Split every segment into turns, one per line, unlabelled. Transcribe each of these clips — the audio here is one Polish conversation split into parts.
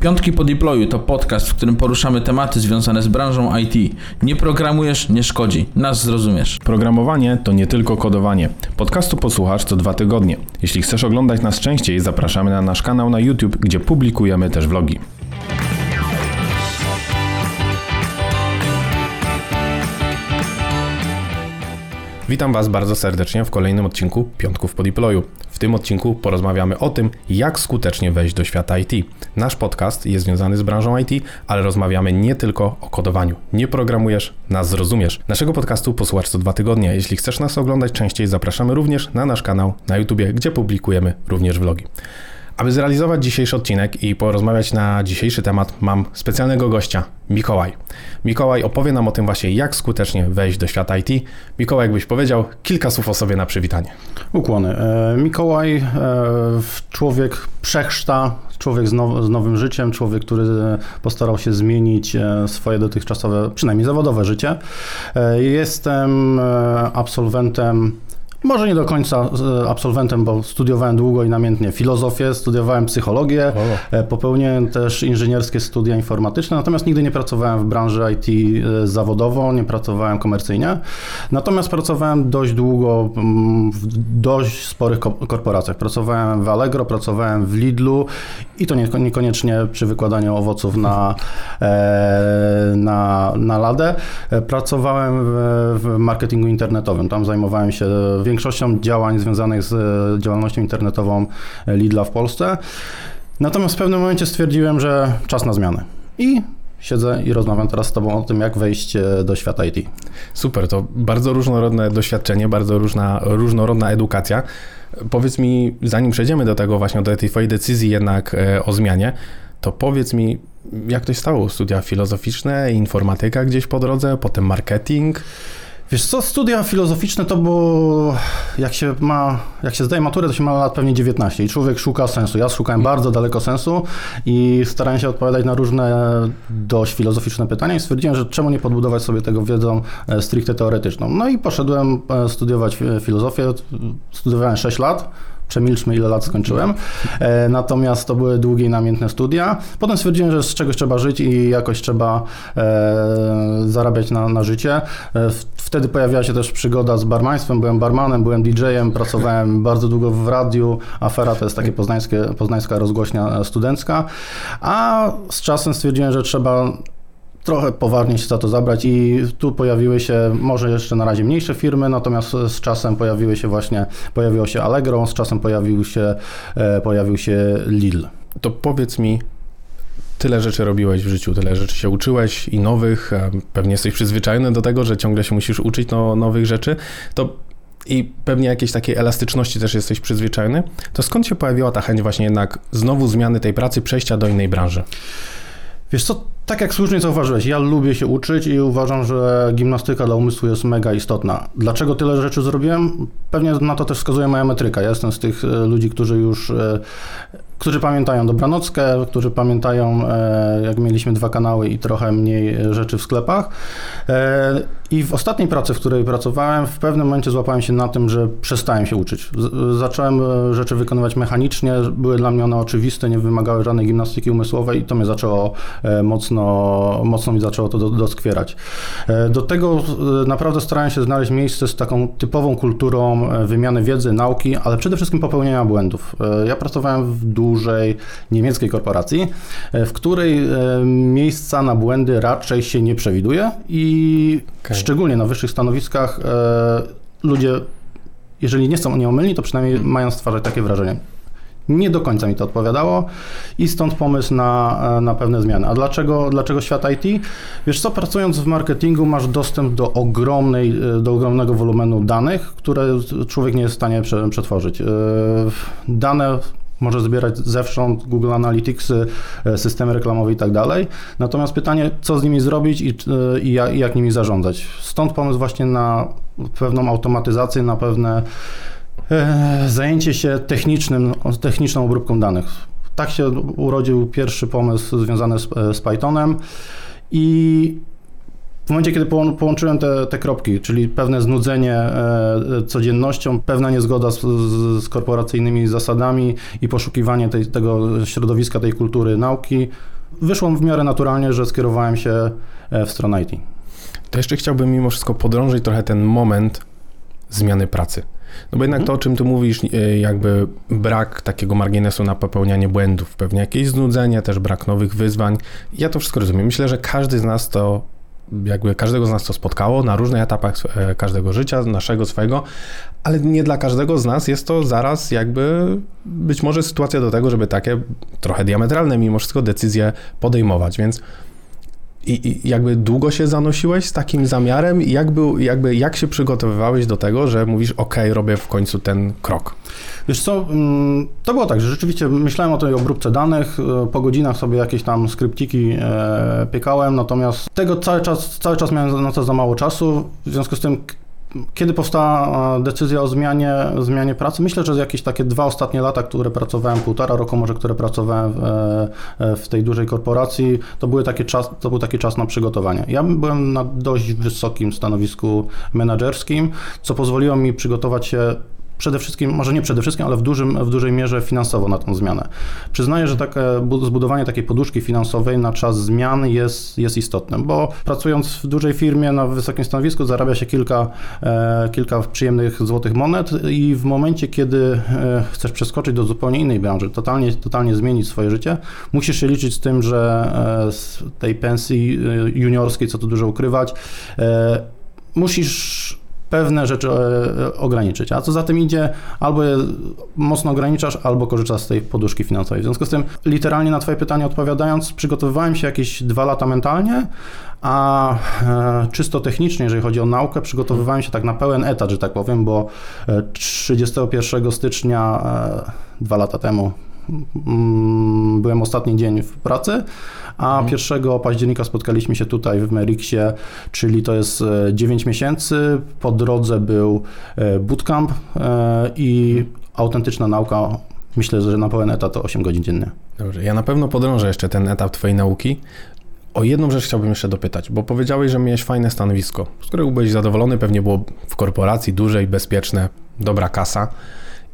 Piątki po deployu to podcast, w którym poruszamy tematy związane z branżą IT. Nie programujesz, nie szkodzi. Nas zrozumiesz.
Programowanie to nie tylko kodowanie. Podcastu posłuchasz co dwa tygodnie. Jeśli chcesz oglądać nas częściej, zapraszamy na nasz kanał na YouTube, gdzie publikujemy też vlogi. Witam Was bardzo serdecznie w kolejnym odcinku Piątków po deployu. W tym odcinku porozmawiamy o tym, jak skutecznie wejść do świata IT. Nasz podcast jest związany z branżą IT, ale rozmawiamy nie tylko o kodowaniu. Nie programujesz, nas zrozumiesz. Naszego podcastu posłuchasz co dwa tygodnie. Jeśli chcesz nas oglądać częściej, zapraszamy również na nasz kanał na YouTube, gdzie publikujemy również vlogi. Aby zrealizować dzisiejszy odcinek i porozmawiać na dzisiejszy temat, mam specjalnego gościa, Mikołaj. Mikołaj opowie nam o tym właśnie, jak skutecznie wejść do świata IT. Mikołaj, jakbyś powiedział kilka słów o sobie na przywitanie.
Ukłony. E, Mikołaj, e, człowiek przechrzta, człowiek z, now, z nowym życiem, człowiek, który postarał się zmienić e, swoje dotychczasowe, przynajmniej zawodowe życie. Jestem absolwentem może nie do końca absolwentem, bo studiowałem długo i namiętnie filozofię, studiowałem psychologię, o. E, popełniłem też inżynierskie studia informatyczne, natomiast nigdy nie pracowałem w branży IT e, zawodowo, nie pracowałem komercyjnie. Natomiast pracowałem dość długo mm, w dość sporych korporacjach. Pracowałem w Allegro, pracowałem w Lidlu i to niekoniecznie przy wykładaniu owoców na, e, na, na ladę. Pracowałem w marketingu internetowym, tam zajmowałem się większością działań związanych z e, działalnością internetową e, Lidla w Polsce. Natomiast w pewnym momencie stwierdziłem, że czas na zmianę. I siedzę i rozmawiam teraz z Tobą o tym, jak wejść e, do świata IT.
Super, to bardzo różnorodne doświadczenie, bardzo różna, różnorodna edukacja. Powiedz mi, zanim przejdziemy do tego właśnie, do tej Twojej decyzji jednak o zmianie, to powiedz mi, jak to się stało? Studia filozoficzne, informatyka gdzieś po drodze, potem marketing?
Wiesz co, studia filozoficzne to było, jak się ma, jak się zdaje maturę, to się ma lat pewnie 19 i człowiek szuka sensu. Ja szukałem bardzo daleko sensu i starałem się odpowiadać na różne dość filozoficzne pytania i stwierdziłem, że czemu nie podbudować sobie tego wiedzą e, stricte teoretyczną. No i poszedłem e, studiować filozofię, studiowałem 6 lat, przemilczmy ile lat skończyłem. E, natomiast to były długie i namiętne studia. Potem stwierdziłem, że z czegoś trzeba żyć i jakoś trzeba e, zarabiać na, na życie. E, wtedy pojawiła się też przygoda z barmaństwem. Byłem barmanem, byłem DJ-em, pracowałem bardzo długo w radiu. Afera to jest takie poznańskie, poznańska rozgłośnia studencka. A z czasem stwierdziłem, że trzeba trochę poważnie się za to zabrać i tu pojawiły się może jeszcze na razie mniejsze firmy, natomiast z czasem pojawiły się właśnie, pojawiło się Allegro, z czasem pojawił się, e, pojawił się Lidl.
To powiedz mi, tyle rzeczy robiłeś w życiu, tyle rzeczy się uczyłeś i nowych, pewnie jesteś przyzwyczajony do tego, że ciągle się musisz uczyć no, nowych rzeczy, to i pewnie jakiejś takiej elastyczności też jesteś przyzwyczajony, to skąd się pojawiła ta chęć właśnie jednak znowu zmiany tej pracy, przejścia do innej branży?
Wiesz co, tak jak słusznie zauważyłeś, ja lubię się uczyć i uważam, że gimnastyka dla umysłu jest mega istotna. Dlaczego tyle rzeczy zrobiłem? Pewnie na to też wskazuje moja metryka. Ja jestem z tych e, ludzi, którzy już e, którzy pamiętają Dobranockę, którzy pamiętają, e, jak mieliśmy dwa kanały i trochę mniej rzeczy w sklepach. I w ostatniej pracy, w której pracowałem, w pewnym momencie złapałem się na tym, że przestałem się uczyć. Zacząłem rzeczy wykonywać mechanicznie, były dla mnie one oczywiste, nie wymagały żadnej gimnastyki umysłowej i to mnie zaczęło mocno mocno, mocno mi zaczęło to doskwierać. E, do tego e, naprawdę starałem się znaleźć miejsce z taką typową kulturą e, wymiany wiedzy, nauki, ale przede wszystkim popełnienia błędów. Ja pracowałem w dużej niemieckiej korporacji, w której miejsca na błędy raczej się nie przewiduje i okay. szczególnie na wyższych stanowiskach ludzie jeżeli nie są nieomylni, to przynajmniej mają stwarzać takie wrażenie. Nie do końca mi to odpowiadało i stąd pomysł na, na pewne zmiany. A dlaczego, dlaczego świat IT? Wiesz co, pracując w marketingu masz dostęp do ogromnej, do ogromnego wolumenu danych, które człowiek nie jest w stanie przetworzyć. E, dane może zbierać zewsząd Google Analytics, e, systemy reklamowe i tak dalej. Natomiast pytanie, co z nimi zrobić i, e, i, jak, i jak nimi zarządzać. Stąd pomysł właśnie na pewną automatyzację, na pewne E, zajęcie się technicznym, techniczną obróbką danych. Tak się urodził pierwszy pomysł związany z, z Pythonem i W momencie, kiedy połą- połączyłem te, te kropki, czyli pewne znudzenie e, codziennością, pewna niezgoda z, z, korporacyjnymi zasadami i poszukiwanie tej, tego środowiska, tej kultury nauki, wyszło w miarę naturalnie, że skierowałem się e, w stronę IT.
To jeszcze chciałbym mimo wszystko podrążyć trochę ten moment zmiany pracy. No bo jednak to, o czym ty mówisz, e, jakby brak takiego marginesu na popełnianie błędów, pewnie jakieś znudzenie, też brak nowych wyzwań. Ja to wszystko rozumiem. Myślę, że każdy z nas to, jakby każdego z nas to spotkało na różnych etapach e, każdego życia, naszego, swojego, ale nie dla każdego z nas jest to zaraz jakby być może sytuacja do tego, żeby takie trochę diametralne mimo wszystko decyzje podejmować, więc i, I, jakby długo się zanosiłeś z takim zamiarem i jak, był, jakby, jak się przygotowywałeś do tego, że mówisz, ok, robię w końcu ten krok?
Wiesz co, mm, to było tak, że rzeczywiście myślałem o tej obróbce danych, e, po godzinach sobie jakieś tam skryptiki e, piekałem, natomiast tego cały czas, cały czas miałem na to za mało czasu, w związku z tym kiedy powstała e, decyzja o zmianie, zmianie pracy? Myślę, że jakieś takie dwa ostatnie lata, które pracowałem, półtora roku może, które pracowałem w, e, w tej dużej korporacji, to, były takie czas, to był taki czas na przygotowanie. Ja byłem na dość wysokim stanowisku menedżerskim, co pozwoliło mi przygotować się przede wszystkim, może nie przede wszystkim, ale w, dużym, w dużej mierze finansowo na tą zmianę. Przyznaję, że takie zbudowanie takiej poduszki finansowej na czas zmian jest, jest istotne, bo pracując w dużej firmie na wysokim stanowisku zarabia się kilka, e, kilka przyjemnych złotych monet i w momencie, kiedy e, chcesz przeskoczyć do zupełnie innej branży, totalnie, totalnie zmienić swoje życie, musisz się liczyć z tym, że e, z tej pensji juniorskiej, co tu dużo ukrywać, musisz pewne rzeczy e, ograniczyć. A co za tym idzie, albo je mocno ograniczasz, albo korzystasz z tej poduszki finansowej. W związku z tym, literalnie na Twoje pytanie odpowiadając, przygotowywałem się jakieś dwa lata mentalnie, a e, czysto technicznie, jeżeli chodzi o naukę, przygotowywałem się tak na pełen etat, że tak powiem, bo 31 e, stycznia dwa lata temu byłem ostatni dzień w pracy, a 1 mhm. października spotkaliśmy się tutaj w Meriksie, czyli to jest 9 e, miesięcy. Po drodze był e, bootcamp e, i autentyczna nauka. Myślę, że na pełen etat to 8 godzin dziennie.
Dobrze, ja na pewno podrążę jeszcze ten etap Twojej nauki. O jedną rzecz chciałbym jeszcze dopytać, bo powiedziałeś, że miałeś fajne stanowisko, z którego byłeś zadowolony, pewnie było w korporacji dużej, bezpieczne, dobra kasa.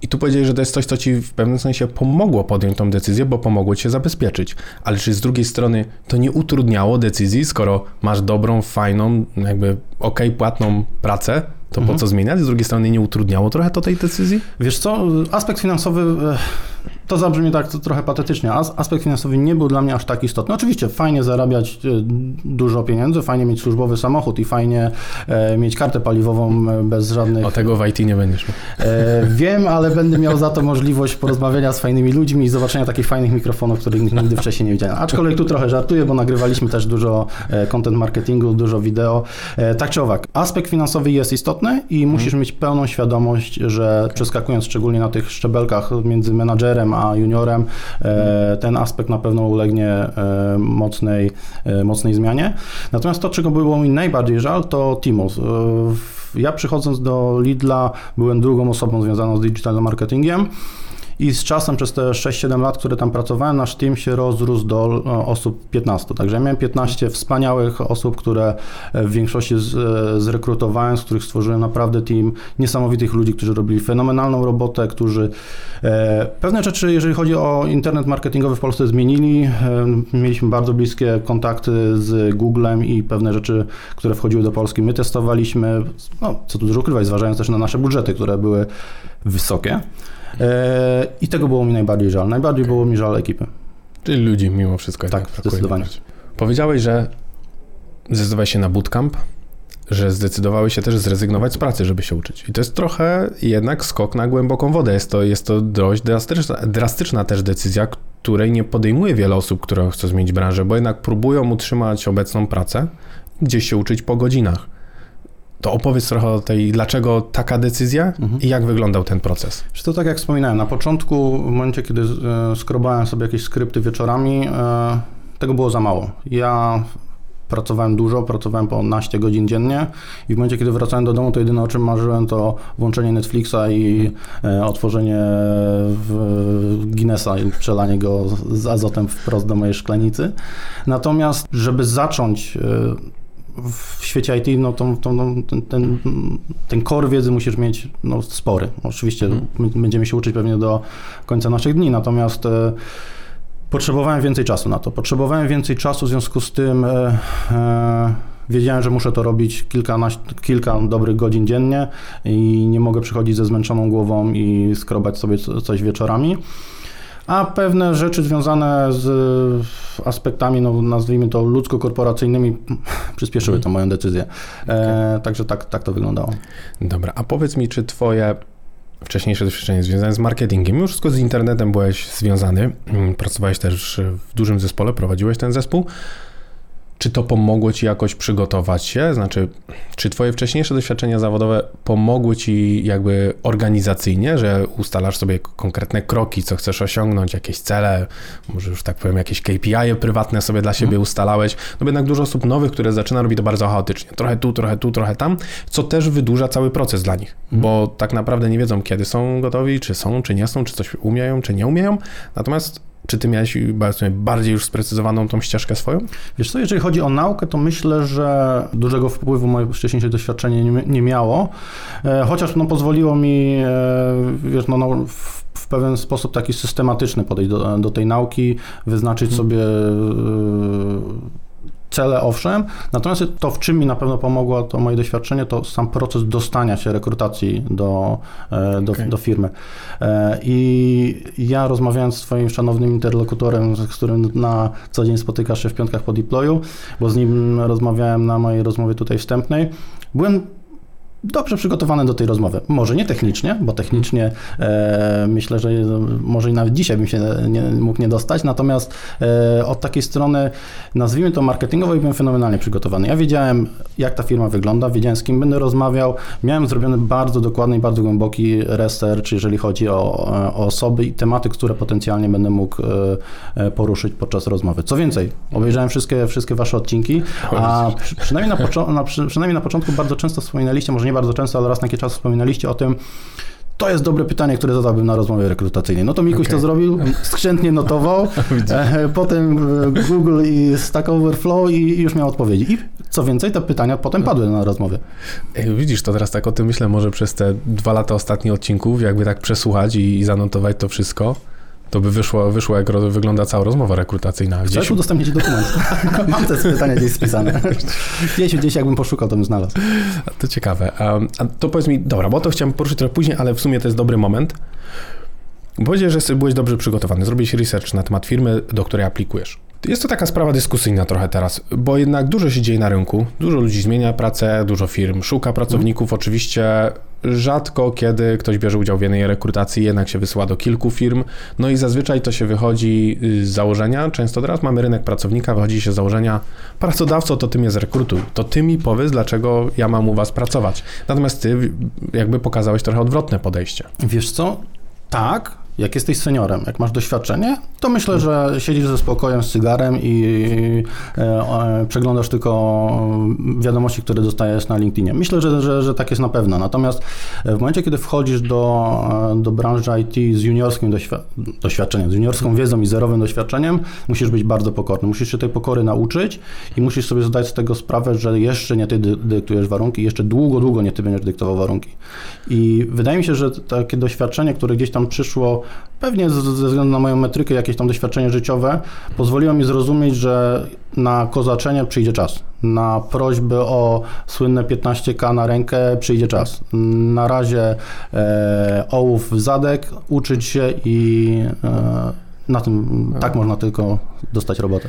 I tu powiedzieli, że to jest coś, co ci w pewnym sensie pomogło podjąć tą decyzję, bo pomogło ci się zabezpieczyć. Ale czy z drugiej strony to nie utrudniało decyzji, skoro masz dobrą, fajną, jakby ok, płatną pracę, to mhm. po co zmieniać? Z drugiej strony nie utrudniało trochę to tej decyzji?
Wiesz co, aspekt finansowy e, to zabrzmi tak trochę patetycznie. Aspekt finansowy nie był dla mnie aż tak istotny. Oczywiście fajnie zarabiać e, dużo pieniędzy, fajnie mieć służbowy samochód i fajnie e, mieć kartę paliwową bez żadnych...
O tego w IT nie będziesz.
Wiem, ale będę miał za to możliwość porozmawiania z fajnymi ludźmi i zobaczenia takich fajnych mikrofonów, których nigdy wcześniej nie widziałem. Aczkolwiek tu trochę żartuję, bo nagrywaliśmy też dużo content marketingu, dużo wideo. Tak czy owak, aspekt finansowy jest istotny i musisz mhm. mieć pełną świadomość, że przeskakując szczególnie na tych szczebelkach między menadżerem a juniorem, e, ten aspekt na pewno ulegnie e, mocnej, e, mocnej zmianie. Natomiast to, czego było mi najbardziej żal, to Timos. Ja przychodząc do Lidla byłem drugą osobą związaną z digital marketingiem. I z czasem, przez te 6-7 lat, które tam pracowałem, nasz team się rozrósł do e, osób 15. Także ja miałem 15 wspaniałych osób, które e, w większości z, e, zrekrutowałem, z których stworzyłem naprawdę team niesamowitych ludzi, którzy robili fenomenalną robotę, którzy pewne rzeczy, jeżeli chodzi o internet marketingowy w Polsce, zmienili. Mieliśmy bardzo bliskie kontakty z Googlem i pewne rzeczy, które wchodziły do Polski, my testowaliśmy. No, co tu dużo ukrywać, zważając też na nasze budżety, które były wysokie. E, I tego było mi najbardziej żal. Najbardziej było mi żal ekipy.
Czyli ludzi mimo wszystko.
Tak, zdecydowanie.
Powiedziałeś, że zdecydowałeś się na bootcamp, że zdecydowałeś się też zrezygnować z pracy, żeby się uczyć. I to jest trochę jednak skok na głęboką wodę. Jest to, jest to dość drastyczna, drastyczna też decyzja, której nie podejmuje wiele osób, które chcą zmienić branżę, bo jednak próbują utrzymać obecną pracę, gdzieś się uczyć po godzinach. To opowiedz trochę o tej, dlaczego taka decyzja mhm. i jak wyglądał ten proces.
To tak jak wspominałem, na początku, w momencie, kiedy e, skrobałem sobie jakieś skrypty wieczorami, e, tego było za mało. Ja pracowałem dużo, pracowałem po 12 godzin dziennie i w momencie, kiedy wracałem do domu, to jedyne o czym marzyłem, to włączenie Netflixa i e, otworzenie Guinnessa i przelanie go z azotem wprost do mojej szklanicy. Natomiast, żeby zacząć w świecie IT no, tą, tą, ten, ten, ten core wiedzy musisz mieć no, spory. Oczywiście
Mhm.
będziemy się uczyć pewnie do końca naszych dni, natomiast e, potrzebowałem więcej czasu na to. Potrzebowałem więcej czasu, w związku z tym e, e, wiedziałem, że muszę to robić kilka dobrych godzin dziennie i nie mogę przychodzić ze zmęczoną głową i skrobać sobie co- coś wieczorami. A pewne rzeczy związane z aspektami, no, nazwijmy to ludzko-korporacyjnymi, przyspieszyły tą moją decyzję. E, także tak, tak to wyglądało.
Dobra, a powiedz mi, czy twoje wcześniejsze doświadczenie związane z marketingiem, już z internetem byłeś związany, mm, pracowałeś też w dużym zespole, prowadziłeś ten zespół, czy to pomogło ci jakoś przygotować się? Znaczy, czy twoje wcześniejsze doświadczenia zawodowe pomogły ci jakby organizacyjnie, że ustalasz sobie konkretne kroki, co chcesz osiągnąć, jakieś cele, może już tak powiem, jakieś KPI prywatne sobie dla siebie ustalałeś? No jednak dużo osób nowych, które zaczyna robi to bardzo chaotycznie. Trochę tu, trochę tu, trochę tam, co też wydłuża cały proces dla nich, bo tak naprawdę nie wiedzą, kiedy są gotowi, czy są, czy nie są, czy coś umieją, czy nie umieją. Natomiast czy ty miałeś bardziej już sprecyzowaną tą ścieżkę swoją?
Wiesz co, jeżeli chodzi o naukę, to myślę, że dużego wpływu moje wcześniejsze doświadczenie nie, nie miało, e, chociaż no, pozwoliło mi, e, wiesz, no, no, w, w pewien sposób taki systematyczny podejść do, do tej nauki, wyznaczyć sobie e, cele, owszem, natomiast to, w czym mi na pewno pomogło to moje doświadczenie, to sam proces dostania się rekrutacji do, e, do,
Okej.
do firmy. E, I ja rozmawiając z swoim szanownym interlokutorem, z którym na co dzień spotykasz się w piątkach po deployu, bo z nim rozmawiałem na mojej rozmowie tutaj wstępnej, byłem dobrze przygotowany do tej rozmowy. Może nie technicznie, bo technicznie e, myślę, że może i nawet dzisiaj bym się nie, mógł nie dostać, natomiast e, od takiej strony, nazwijmy to marketingowej, byłem fenomenalnie przygotowany. Ja wiedziałem, jak ta firma wygląda, wiedziałem, z kim będę rozmawiał, miałem zrobiony bardzo dokładny i bardzo głęboki research, jeżeli chodzi o, o osoby i tematy, które potencjalnie będę mógł e, e, poruszyć podczas rozmowy. Co więcej, obejrzałem wszystkie, wszystkie wasze odcinki, a przy, przynajmniej, na na, przy, przynajmniej na początku bardzo często wspominaliście, może nie bardzo często, ale raz na jakiś czas wspominaliście o tym, to jest dobre pytanie, które zadałbym na rozmowie rekrutacyjnej. No to Mikuś
Okej.
to zrobił, skrzętnie notował, e, potem e, Google i Stack Overflow i już miał odpowiedzi. I co więcej, te pytania potem padły na rozmowie.
Widzisz, to teraz tak o tym myślę, może przez te dwa lata ostatnich odcinków, jakby tak przesłuchać i, i zanotować to wszystko, to by wyszło, wyszło jak wygląda cała rozmowa rekrutacyjna.
Chcesz
Gdzieś,
udostępnić dokument? Mam te pytania gdzieś spisane. Gdzieś, gdzieś jakbym poszukał, to bym znalazł.
to ciekawe. A, to powiedz mi, dobra, bo to chciałem poruszyć trochę później, ale w sumie to jest dobry moment. Powiedziałeś, że byłeś dobrze przygotowany, zrobiłeś research na temat firmy, do której aplikujesz. Jest to taka sprawa dyskusyjna trochę teraz, bo jednak dużo się dzieje na rynku, dużo ludzi zmienia pracę, dużo firm szuka pracowników. Oczywiście rzadko kiedy ktoś bierze udział w jednej rekrutacji, jednak się wysyła do kilku firm. No i zazwyczaj to się wychodzi y, z założenia, często teraz mamy rynek pracownika, wychodzi się z założenia, pracodawco to ty mnie zrekrutuj, to ty mi powiedz, dlaczego ja mam u was pracować. Natomiast ty jakby pokazałeś trochę odwrotne podejście.
Wiesz co? Tak, jak jesteś seniorem, jak masz doświadczenie, to myślę, że siedzisz ze spokojem z cygarem i e, e, przeglądasz tylko wiadomości, które dostajesz na LinkedInie. Myślę, że, że, że tak jest na pewno. Natomiast w momencie, kiedy wchodzisz do, e, do branży IT z juniorskim doświ- doświadczeniem, z juniorską wiedzą i zerowym doświadczeniem, musisz być bardzo pokorny. Musisz się tej pokory nauczyć i musisz sobie zdać z tego sprawę, że jeszcze nie ty dy- dyktujesz warunki, jeszcze długo, długo nie ty będziesz dyktował warunki. I wydaje mi się, że takie doświadczenie, które gdzieś tam przyszło, pewnie ze względu na moją metrykę, jakieś tam doświadczenie życiowe, pozwoliło mi zrozumieć, że na kozaczenie przyjdzie czas. Na prośby o słynne 15k na rękę przyjdzie czas. Na razie e, ołów w zadek, uczyć się i e, na tym tak można tylko dostać robotę.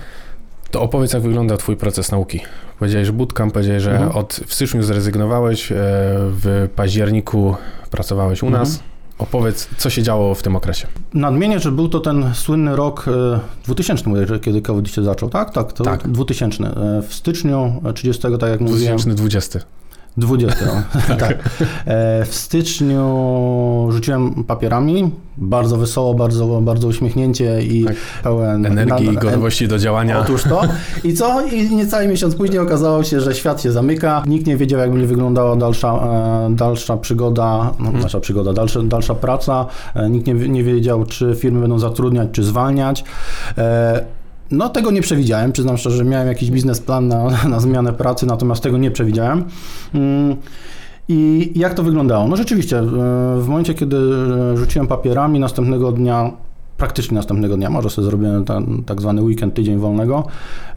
To opowiedz, jak wygląda Twój proces nauki. Powiedziałeś, że bootcamp, powiedziałeś, że
Mhm.
od, w styczniu zrezygnowałeś, e, w październiku pracowałeś u
Mhm.
nas. Opowiedz, co się działo w tym okresie.
Nadmienię, że był to ten słynny rok e, 2000, mówię, że kiedy COVID się zaczął, tak? Tak, to
Tak.
2000. E, W styczniu e, 30, tak jak mówiłem,
2020.
20, no. tak. E, W styczniu rzuciłem papierami, bardzo wesoło, bardzo, bardzo uśmiechnięcie i
Tak.
pełen
Energii i gotowości do działania.
Otóż to. I co? I niecały miesiąc później okazało się, że świat się zamyka. Nikt nie wiedział, jak będzie wyglądała dalsza, e, dalsza przygoda, no, dalsza przygoda, dalsza, dalsza praca. E, Nikt nie, nie wiedział, czy firmy będą zatrudniać, czy zwalniać. E, No tego nie przewidziałem, przyznam szczerze, że miałem jakiś biznesplan na, na zmianę pracy, natomiast tego nie przewidziałem. Mm, I jak to wyglądało? No rzeczywiście, e, w momencie, kiedy rzuciłem papierami, następnego dnia praktycznie następnego dnia, może sobie zrobiłem ten tak zwany weekend, tydzień wolnego.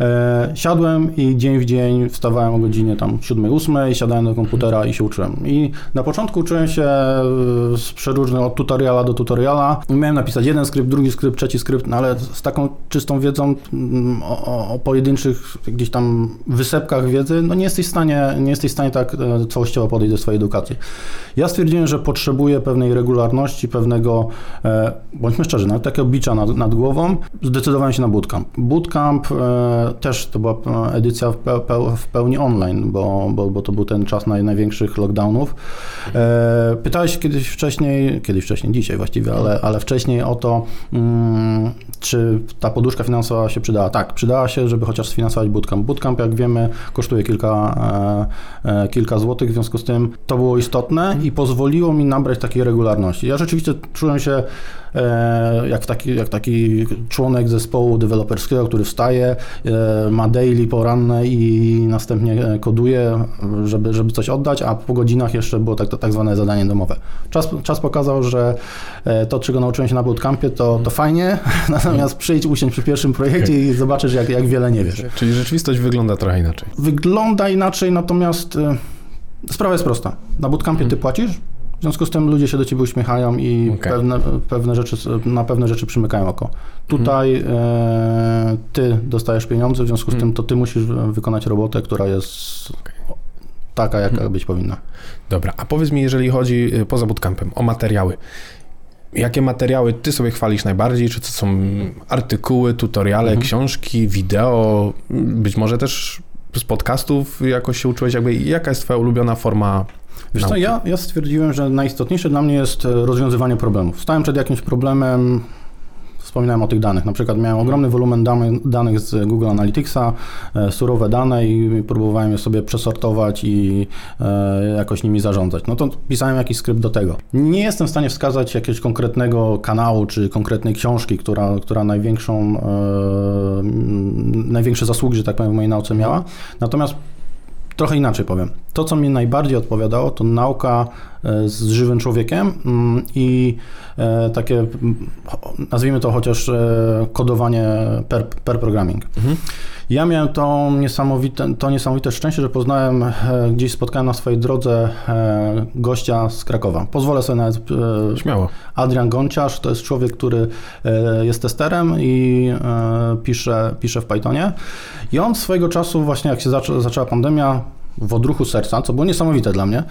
E, siadłem i dzień w dzień wstawałem o godzinie tam 7-8, siadałem do komputera i się uczyłem. I na początku uczyłem się e, z przeróżnych, od tutoriala do tutoriala. Miałem napisać jeden skrypt, drugi skrypt, trzeci skrypt, no ale z taką czystą wiedzą mm, o, o pojedynczych gdzieś tam wysepkach wiedzy, no nie jesteś w stanie, nie jesteś w stanie tak e, całościowo podejść do swojej edukacji. Ja stwierdziłem, że potrzebuję pewnej regularności, pewnego, e, bądźmy szczerzy, nawet takiego bicza nad, nad głową, zdecydowałem się na bootcamp. Bootcamp e, też to była e, edycja w, pe, w pełni online, bo, bo, bo, to był ten czas naj, największych lockdownów. E, pytałeś kiedyś wcześniej, kiedyś wcześniej, dzisiaj właściwie, ale, ale wcześniej o to, mm, czy ta poduszka finansowa się przydała. Tak, przydała się, żeby chociaż sfinansować bootcamp. Bootcamp, jak wiemy, kosztuje kilka, e, e, kilka złotych, w związku z tym to było istotne i pozwoliło mi nabrać takiej regularności. Ja rzeczywiście czułem się jak taki, jak taki członek zespołu deweloperskiego, który wstaje, e, ma daily poranne i następnie koduje, żeby, żeby coś oddać, a po godzinach jeszcze było tak, tak zwane zadanie domowe. Czas, czas pokazał, że e, to, czego nauczyłem się na bootcampie, to, to fajnie, natomiast przyjdź, usiądź przy pierwszym projekcie i zobaczysz, jak, jak wiele nie wiesz.
Czyli rzeczywistość wygląda trochę inaczej.
Wygląda inaczej, natomiast sprawa jest prosta. Na bootcampie ty płacisz, w związku z tym ludzie się do ciebie uśmiechają i okay. pewne, pewne rzeczy, na pewne rzeczy przymykają oko. Tutaj e, ty dostajesz pieniądze, w związku z hmm. tym to ty musisz wykonać robotę, która jest okay. taka, jaka hmm. być powinna.
Dobra, a powiedz mi, jeżeli chodzi y, poza bootcampem o materiały. Jakie materiały ty sobie chwalisz najbardziej? Czy to są artykuły, tutoriale, mhm. książki, wideo, być może też z podcastów jakoś się uczyłeś? Jakby, jaka jest twoja ulubiona forma
Wiesz co, ja, ja stwierdziłem, że najistotniejsze dla mnie jest e, rozwiązywanie problemów. Stałem przed jakimś problemem, wspominałem o tych danych. Na przykład miałem ogromny wolumen danych z Google Analyticsa, e, surowe dane i próbowałem je sobie przesortować i e, jakoś nimi zarządzać. No to pisałem jakiś skrypt do tego. Nie jestem w stanie wskazać jakiegoś konkretnego kanału czy konkretnej książki, która, która największą, największe zasługi, że tak powiem, w mojej nauce miała. Natomiast Trochę inaczej powiem. To, co mi najbardziej odpowiadało, to nauka e, z żywym człowiekiem mm, i e, takie, nazwijmy to chociaż e, kodowanie per, per programming. Mhm. Ja miałem to niesamowite, to niesamowite szczęście, że poznałem, gdzieś spotkałem na swojej drodze gościa z Krakowa. Pozwolę sobie nawet...
Śmiało.
Adrian Gonciarz to jest człowiek, który jest testerem i pisze, pisze w Pythonie. I on swojego czasu, właśnie jak się zaczęła, zaczęła pandemia, w odruchu serca, co było niesamowite dla mnie, e,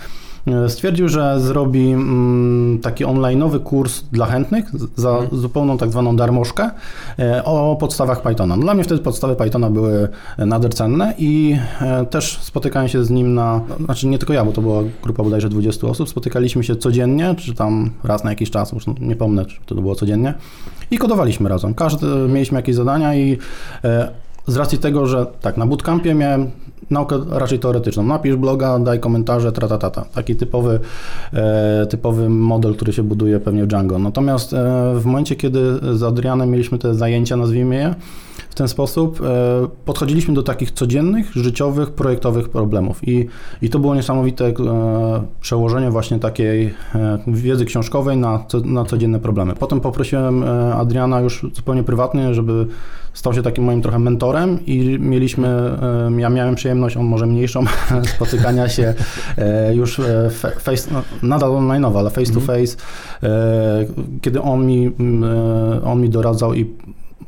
stwierdził, że zrobi mm, taki onlineowy kurs dla chętnych za mhm. zupełną tak zwaną darmożkę e, o podstawach Pythona. Dla mnie wtedy podstawy Pythona były nader cenne i e, też spotykałem się z nim na, znaczy nie tylko ja, bo to była grupa bodajże 20 osób, spotykaliśmy się codziennie, czy tam raz na jakiś czas, już nie pomnę, czy to było codziennie i kodowaliśmy razem. Każdy, mieliśmy jakieś zadania i z racji tego, że tak, na bootcampie miałem naukę raczej teoretyczną. Napisz bloga, daj komentarze, tratatata. Taki typowy, e, typowy model, który się buduje pewnie w Django. Natomiast e, w momencie, kiedy z Adrianem mieliśmy te zajęcia, nazwijmy je, ten sposób e, podchodziliśmy do takich codziennych, życiowych, projektowych problemów. I, i to było niesamowite e, przełożenie właśnie takiej e, wiedzy książkowej na, na codzienne problemy. Potem poprosiłem Adriana już zupełnie prywatnie, żeby stał się takim moim trochę mentorem i mieliśmy, ja miałem przyjemność, on może mniejszą, spotykania się już face, no, nadal online'owo, ale face to mhm. face, kiedy on mi, on mi doradzał i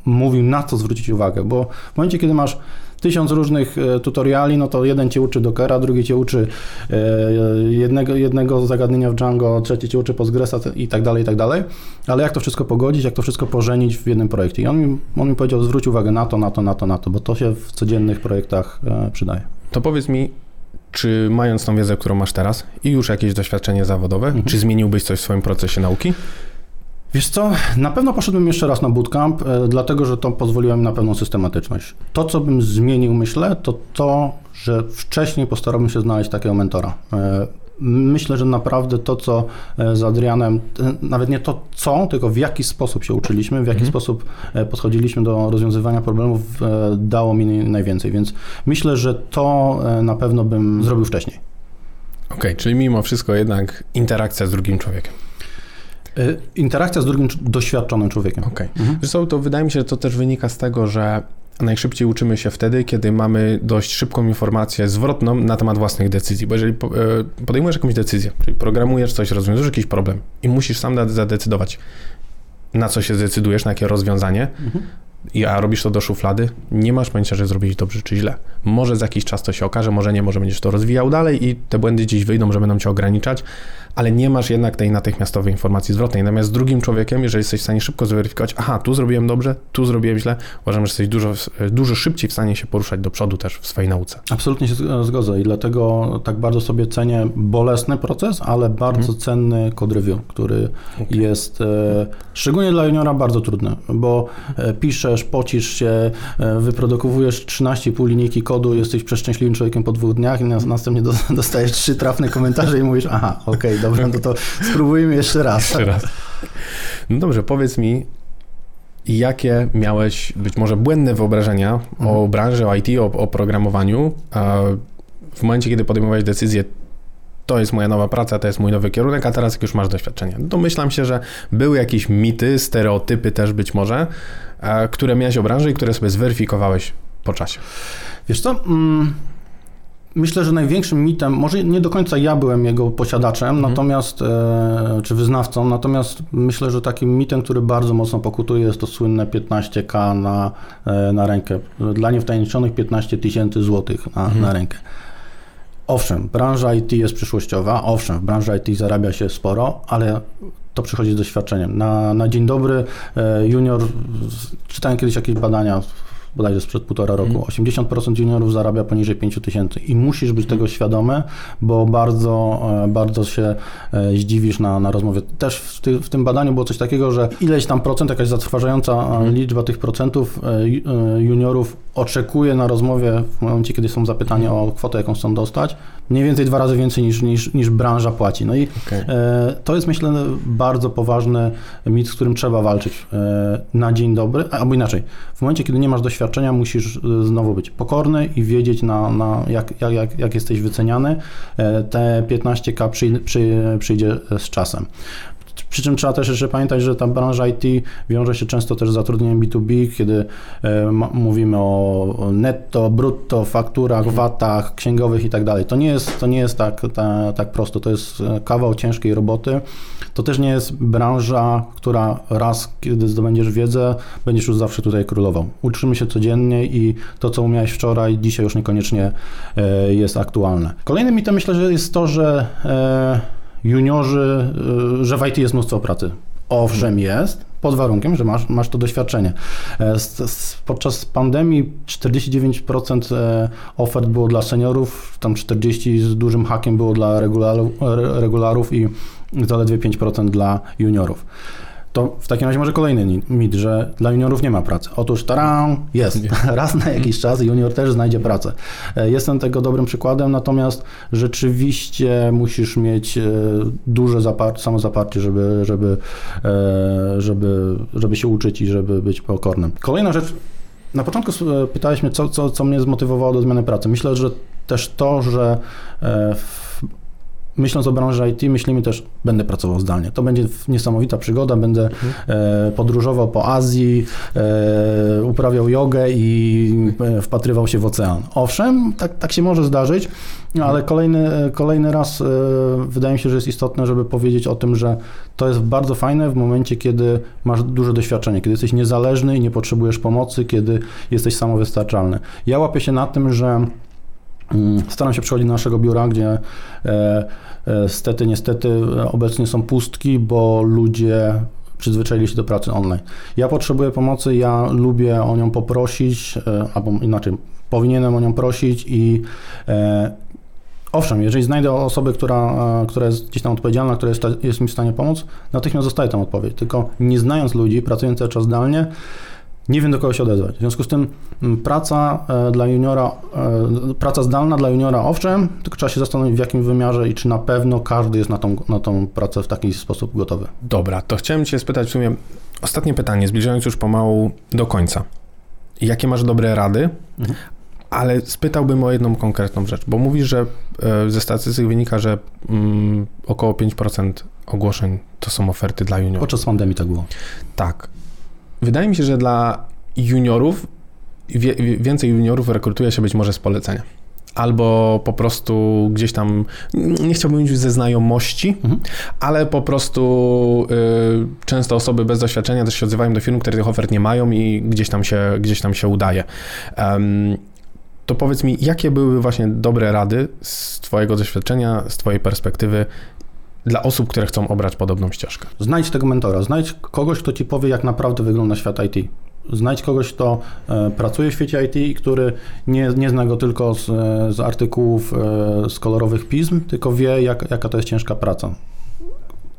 mówił na co zwrócić uwagę, bo w momencie, kiedy masz tysiąc różnych tutoriali, no to jeden cię uczy Dockera, drugi cię uczy jednego, jednego zagadnienia w Django, trzeci cię uczy Postgresa i tak dalej, i tak dalej, ale jak to wszystko pogodzić, jak to wszystko pożenić w jednym projekcie. I on mi, on mi powiedział, zwróć uwagę na to, na to, na to, na to, bo to się w codziennych projektach przydaje.
To powiedz mi, czy mając tą wiedzę, którą masz teraz i już jakieś doświadczenie zawodowe, mhm. czy zmieniłbyś coś w swoim procesie nauki?
Wiesz co, na pewno poszedłbym jeszcze raz na bootcamp, e, dlatego że to pozwoliło mi na pewną systematyczność. To, co bym zmienił, myślę, to to, że wcześniej postarałbym się znaleźć takiego mentora. E, myślę, że naprawdę to, co e, z Adrianem, nawet nie to co, tylko w jaki sposób się uczyliśmy, w jaki
Mhm.
sposób podchodziliśmy do rozwiązywania problemów, dało mi najwięcej. Więc myślę, że to na pewno bym zrobił wcześniej.
Okej, czyli mimo wszystko jednak interakcja z drugim człowiekiem.
E, Interakcja z drugim cz- doświadczonym człowiekiem.
Okej.
Mhm.
Wiesz co, to wydaje mi się, że to też wynika z tego, że najszybciej uczymy się wtedy, kiedy mamy dość szybką informację zwrotną na temat własnych decyzji. Bo jeżeli e, podejmujesz jakąś decyzję, czyli programujesz coś, rozwiązujesz jakiś problem i musisz sam zadecydować, na co się zdecydujesz, na jakie rozwiązanie,
Mhm.
i a robisz to do szuflady, nie masz pojęcia, że zrobiłeś dobrze czy źle. Może za jakiś czas to się okaże, może nie, może będziesz to rozwijał dalej i te błędy gdzieś wyjdą, że będą cię ograniczać, ale nie masz jednak tej natychmiastowej informacji zwrotnej. Natomiast z drugim człowiekiem, jeżeli jesteś w stanie szybko zweryfikować, aha, tu zrobiłem dobrze, tu zrobiłem źle, uważam, że jesteś dużo, dużo szybciej w stanie się poruszać do przodu też w swojej nauce.
Absolutnie się zg- zgodzę i dlatego tak bardzo sobie cenię bolesny proces, ale bardzo cenny code review, który jest e, szczególnie dla juniora bardzo trudny, bo e, piszesz, pocisz się, e, wyprodukowujesz 13,5 linijki kodu, jesteś przeszczęśliwym człowiekiem po dwóch dniach i nas, następnie do, dostajesz trzy trafne komentarze i mówisz, aha, okej, dobra, no to spróbujmy jeszcze raz.
Jeszcze raz. No dobrze, powiedz mi, jakie miałeś być może błędne wyobrażenia o branży, o IT, o, o programowaniu w momencie, kiedy podejmowałeś decyzję, to jest moja nowa praca, to jest mój nowy kierunek, a teraz jak już masz doświadczenie. Domyślam się, że były jakieś mity, stereotypy też być może, które miałeś o branży i które sobie zweryfikowałeś po czasie.
Wiesz co? Mm, Myślę, że największym mitem, może nie do końca ja byłem jego posiadaczem, natomiast, e, czy wyznawcą, natomiast myślę, że takim mitem, który bardzo mocno pokutuje, jest to słynne 15k na, e, na rękę. Dla niewtajemniczonych 15 tysięcy złotych na, na rękę. Owszem, branża IT jest przyszłościowa, owszem, w branży IT zarabia się sporo, ale to przychodzi z doświadczeniem. Na, na dzień dobry e, junior, czytałem kiedyś jakieś badania, bodajże sprzed półtora roku, 80% juniorów zarabia poniżej 5 tysięcy i musisz być tego świadomy, bo bardzo, e, bardzo się e, zdziwisz na, na rozmowie. Też w, ty, w tym badaniu było coś takiego, że ileś tam procent, jakaś zatrważająca e, liczba tych procentów ju- juniorów oczekuje na rozmowie w momencie, kiedy są zapytani o kwotę, jaką chcą dostać, mniej więcej dwa razy więcej niż, niż, niż branża płaci. No i. E, To jest myślę bardzo poważny mit, z którym trzeba walczyć na dzień dobry, albo inaczej. W momencie, kiedy nie masz doświadczenia, musisz e, znowu być pokorny i wiedzieć, na, na jak, jak, jak, jak jesteś wyceniany. E, Te 15K przy, przy, przyjdzie z czasem. Przy czym trzeba też jeszcze pamiętać, że ta branża IT wiąże się często też z zatrudnieniem B2B, kiedy e, mówimy o netto, brutto, fakturach, VAT-ach, księgowych i tak dalej. To nie jest, to nie jest tak, ta, tak prosto, to jest e, kawał ciężkiej roboty. To też nie jest branża, która raz, kiedy zdobędziesz wiedzę, będziesz już zawsze tutaj królował. Uczymy się codziennie i to, co umiałeś wczoraj, dzisiaj już niekoniecznie e, jest aktualne. Kolejnym mitem myślę, że jest to, że juniorzy, y, że w IT jest mnóstwo pracy. Owszem jest, pod warunkiem, że masz, masz to doświadczenie. E, Podczas pandemii 49% e, ofert było dla seniorów, tam 40% z dużym hakiem było dla regularów, re- regularów i zaledwie 5% dla juniorów. To w takim razie może kolejny mit, że dla juniorów nie ma pracy. Otóż taran, jest. Raz na jakiś czas junior też znajdzie pracę. Jestem tego dobrym przykładem, natomiast rzeczywiście musisz mieć duże zapar- samozaparcie, żeby, żeby, żeby, żeby się uczyć i żeby być pokornym. Kolejna rzecz, na początku pytałeś mnie, co, co, co mnie zmotywowało do zmiany pracy. Myślę, że też to, że w, myśląc o branży IT, myślimy też, będę pracował zdalnie. To będzie niesamowita przygoda, będę e, podróżował po Azji, e, uprawiał jogę i e, wpatrywał się w ocean. Owszem, tak, tak się może zdarzyć, ale kolejny, kolejny raz e, wydaje mi się, że jest istotne, żeby powiedzieć o tym, że to jest bardzo fajne w momencie, kiedy masz duże doświadczenie, kiedy jesteś niezależny i nie potrzebujesz pomocy, kiedy jesteś samowystarczalny. Ja łapię się na tym, że Staram się przychodzić do naszego biura, gdzie e, e, stety, niestety e, obecnie są pustki, bo ludzie przyzwyczaili się do pracy online. Ja potrzebuję pomocy, ja lubię o nią poprosić, albo inaczej, powinienem o nią prosić i Owszem, jeżeli znajdę osobę, która, która jest gdzieś tam odpowiedzialna, która jest, jest mi w stanie pomóc, natychmiast dostaję tę odpowiedź. Tylko nie znając ludzi, pracując cały czas zdalnie, nie wiem do kogo się odezwać. W związku z tym m, praca e, dla juniora, e, praca zdalna dla juniora owszem, tylko trzeba się zastanowić w jakim wymiarze i czy na pewno każdy jest na tą, na tą pracę w taki sposób gotowy.
Dobra, to chciałem Cię spytać w sumie ostatnie pytanie, zbliżając już pomału do końca. Jakie masz dobre rady?
Mhm.
Ale spytałbym o jedną konkretną rzecz, bo mówisz, że e, ze statystyk wynika, że mm, około 5% ogłoszeń to są oferty dla juniorów.
Podczas pandemii tak było.
Tak. Wydaje mi się, że dla juniorów więcej juniorów rekrutuje się być może z polecenia. Albo po prostu gdzieś tam, nie chciałbym mówić ze znajomości,
Mhm.
ale po prostu y, często osoby bez doświadczenia też się odzywają do firm, które tych ofert nie mają i gdzieś tam się, gdzieś tam się udaje. Em, to powiedz mi, jakie były właśnie dobre rady z Twojego doświadczenia, z Twojej perspektywy dla osób, które chcą obrać podobną ścieżkę?
Znajdź tego mentora, znajdź kogoś, kto ci powie, jak naprawdę wygląda świat IT. Znajdź kogoś, kto e, pracuje w świecie IT i który nie, nie zna go tylko z, e, z artykułów, e, z kolorowych pism, tylko wie, jak, jaka to jest ciężka praca.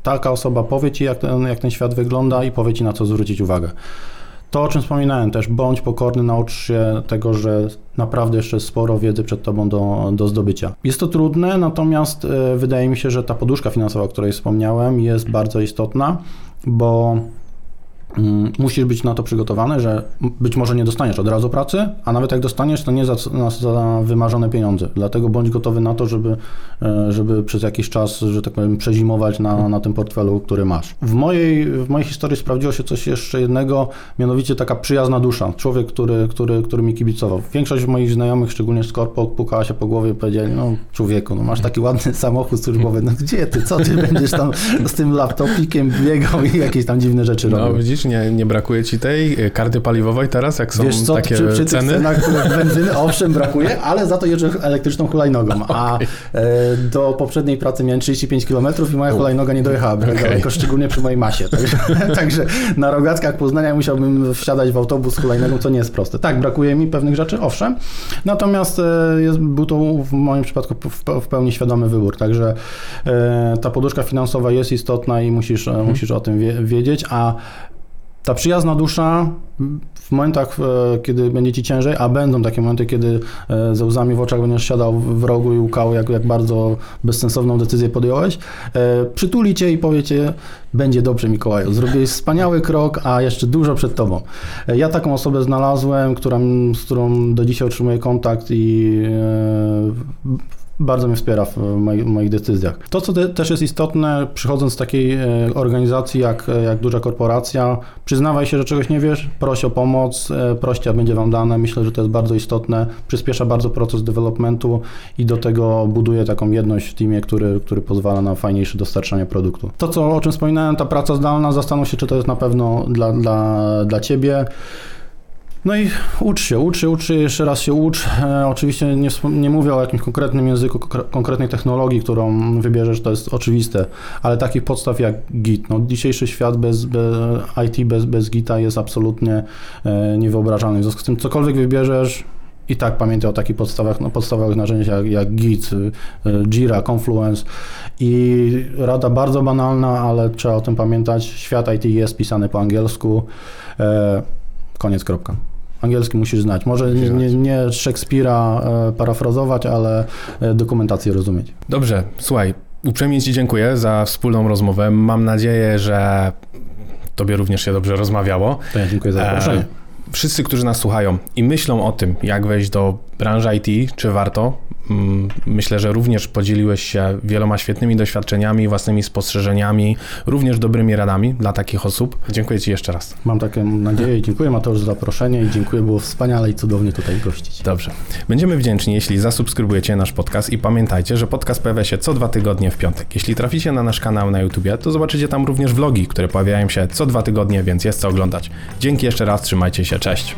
Taka osoba powie ci, jak ten, jak ten świat wygląda i powie ci, na co zwrócić uwagę. To, o czym wspominałem też, bądź pokorny, naucz się tego, że naprawdę jeszcze sporo wiedzy przed tobą do, do zdobycia. Jest to trudne, natomiast e, wydaje mi się, że ta poduszka finansowa, o której wspomniałem, jest bardzo istotna, bo musisz być na to przygotowany, że być może nie dostaniesz od razu pracy, a nawet jak dostaniesz, to nie za, za wymarzone pieniądze. Dlatego bądź gotowy na to, żeby, e, żeby przez jakiś czas, że tak powiem, przezimować na, na tym portfelu, który masz. W mojej, w mojej historii sprawdziło się coś jeszcze jednego, mianowicie taka przyjazna dusza. Człowiek, który, który, który mi kibicował. Większość moich znajomych, szczególnie z korpo, pukała się po głowie i powiedzieli, no człowieku, no masz taki ładny samochód służbowy, no gdzie ty, co ty będziesz tam z tym laptopikiem biegał i jakieś tam dziwne rzeczy
No
robił.
widzisz, nie, nie brakuje ci tej y, karty paliwowej teraz, jak są
Wiesz co,
takie
przy, przy
ceny?
cenach benzyny owszem brakuje, ale za to jeżdżę elektryczną hulajnogą, a e, do poprzedniej pracy miałem 35 km i moja hulajnoga nie dojechała tak
Okej.
daleko, szczególnie przy mojej masie. Także, także na rogackach Poznania musiałbym wsiadać w autobus hulajnogą, co nie jest proste. Tak, brakuje mi pewnych rzeczy, owszem, natomiast e, jest, był to w moim przypadku w, pełni świadomy wybór, także e, ta poduszka finansowa jest istotna i musisz, e, musisz o tym wie, wiedzieć, a ta przyjazna dusza w momentach, e, kiedy będzie ci ciężej, a będą takie momenty, kiedy e, ze łzami w oczach będziesz siadał w rogu i łukał, jak, jak bardzo bezsensowną decyzję podjąłeś, e, przytuli cię i powie ci, będzie dobrze Mikołaju, zrobiłeś wspaniały krok, a jeszcze dużo przed tobą. Ja taką osobę znalazłem, która, z którą do dzisiaj utrzymuję kontakt i bardzo mnie wspiera w moich, decyzjach. To, co te, też jest istotne, przychodząc z takiej e, organizacji jak, jak duża korporacja, przyznawaj się, że czegoś nie wiesz, proś o pomoc, e, proście, a będzie wam dane. Myślę, że to jest bardzo istotne, przyspiesza bardzo proces developmentu i do tego buduje taką jedność w teamie, który, który pozwala na fajniejsze dostarczanie produktu. To, co, o czym wspominałem, ta praca zdalna, zastanów się, czy to jest na pewno dla, dla, dla ciebie. No i ucz się, ucz się, ucz się, jeszcze raz się ucz. E, oczywiście nie, nie mówię o jakimś konkretnym języku, konkre- konkretnej technologii, którą wybierzesz, to jest oczywiste, ale takich podstaw jak Git. No, dzisiejszy świat bez, bez IT, bez, bez Gita jest absolutnie e, niewyobrażalny. W związku z tym cokolwiek wybierzesz, i tak pamiętaj o takich podstawach, no, podstawowych narzędziach jak, jak Git, y, y, Jira, Confluence i rada bardzo banalna, ale trzeba o tym pamiętać. Świat IT jest pisany po angielsku. E, koniec, kropka. Angielski musisz znać. Może nie, nie, nie Szekspira e, parafrazować, ale e, dokumentację rozumieć.
Dobrze, słuchaj, uprzejmie Ci dziękuję za wspólną rozmowę. Mam nadzieję, że Tobie również się dobrze rozmawiało.
To ja dziękuję za zaproszenie.
E, Wszyscy, którzy nas słuchają i myślą o tym, jak wejść do branży IT, czy warto, myślę, że również podzieliłeś się wieloma świetnymi doświadczeniami, własnymi spostrzeżeniami, również dobrymi radami dla takich osób. Dziękuję Ci jeszcze raz.
Mam taką nadzieję i dziękuję Mateusz za zaproszenie i dziękuję, było wspaniale i cudownie tutaj gościć.
Dobrze. Będziemy wdzięczni, jeśli zasubskrybujecie nasz podcast i pamiętajcie, że podcast pojawia się co dwa tygodnie w piątek. Jeśli traficie na nasz kanał na YouTubie, to zobaczycie tam również vlogi, które pojawiają się co dwa tygodnie, więc jest co oglądać. Dzięki jeszcze raz, trzymajcie się, cześć.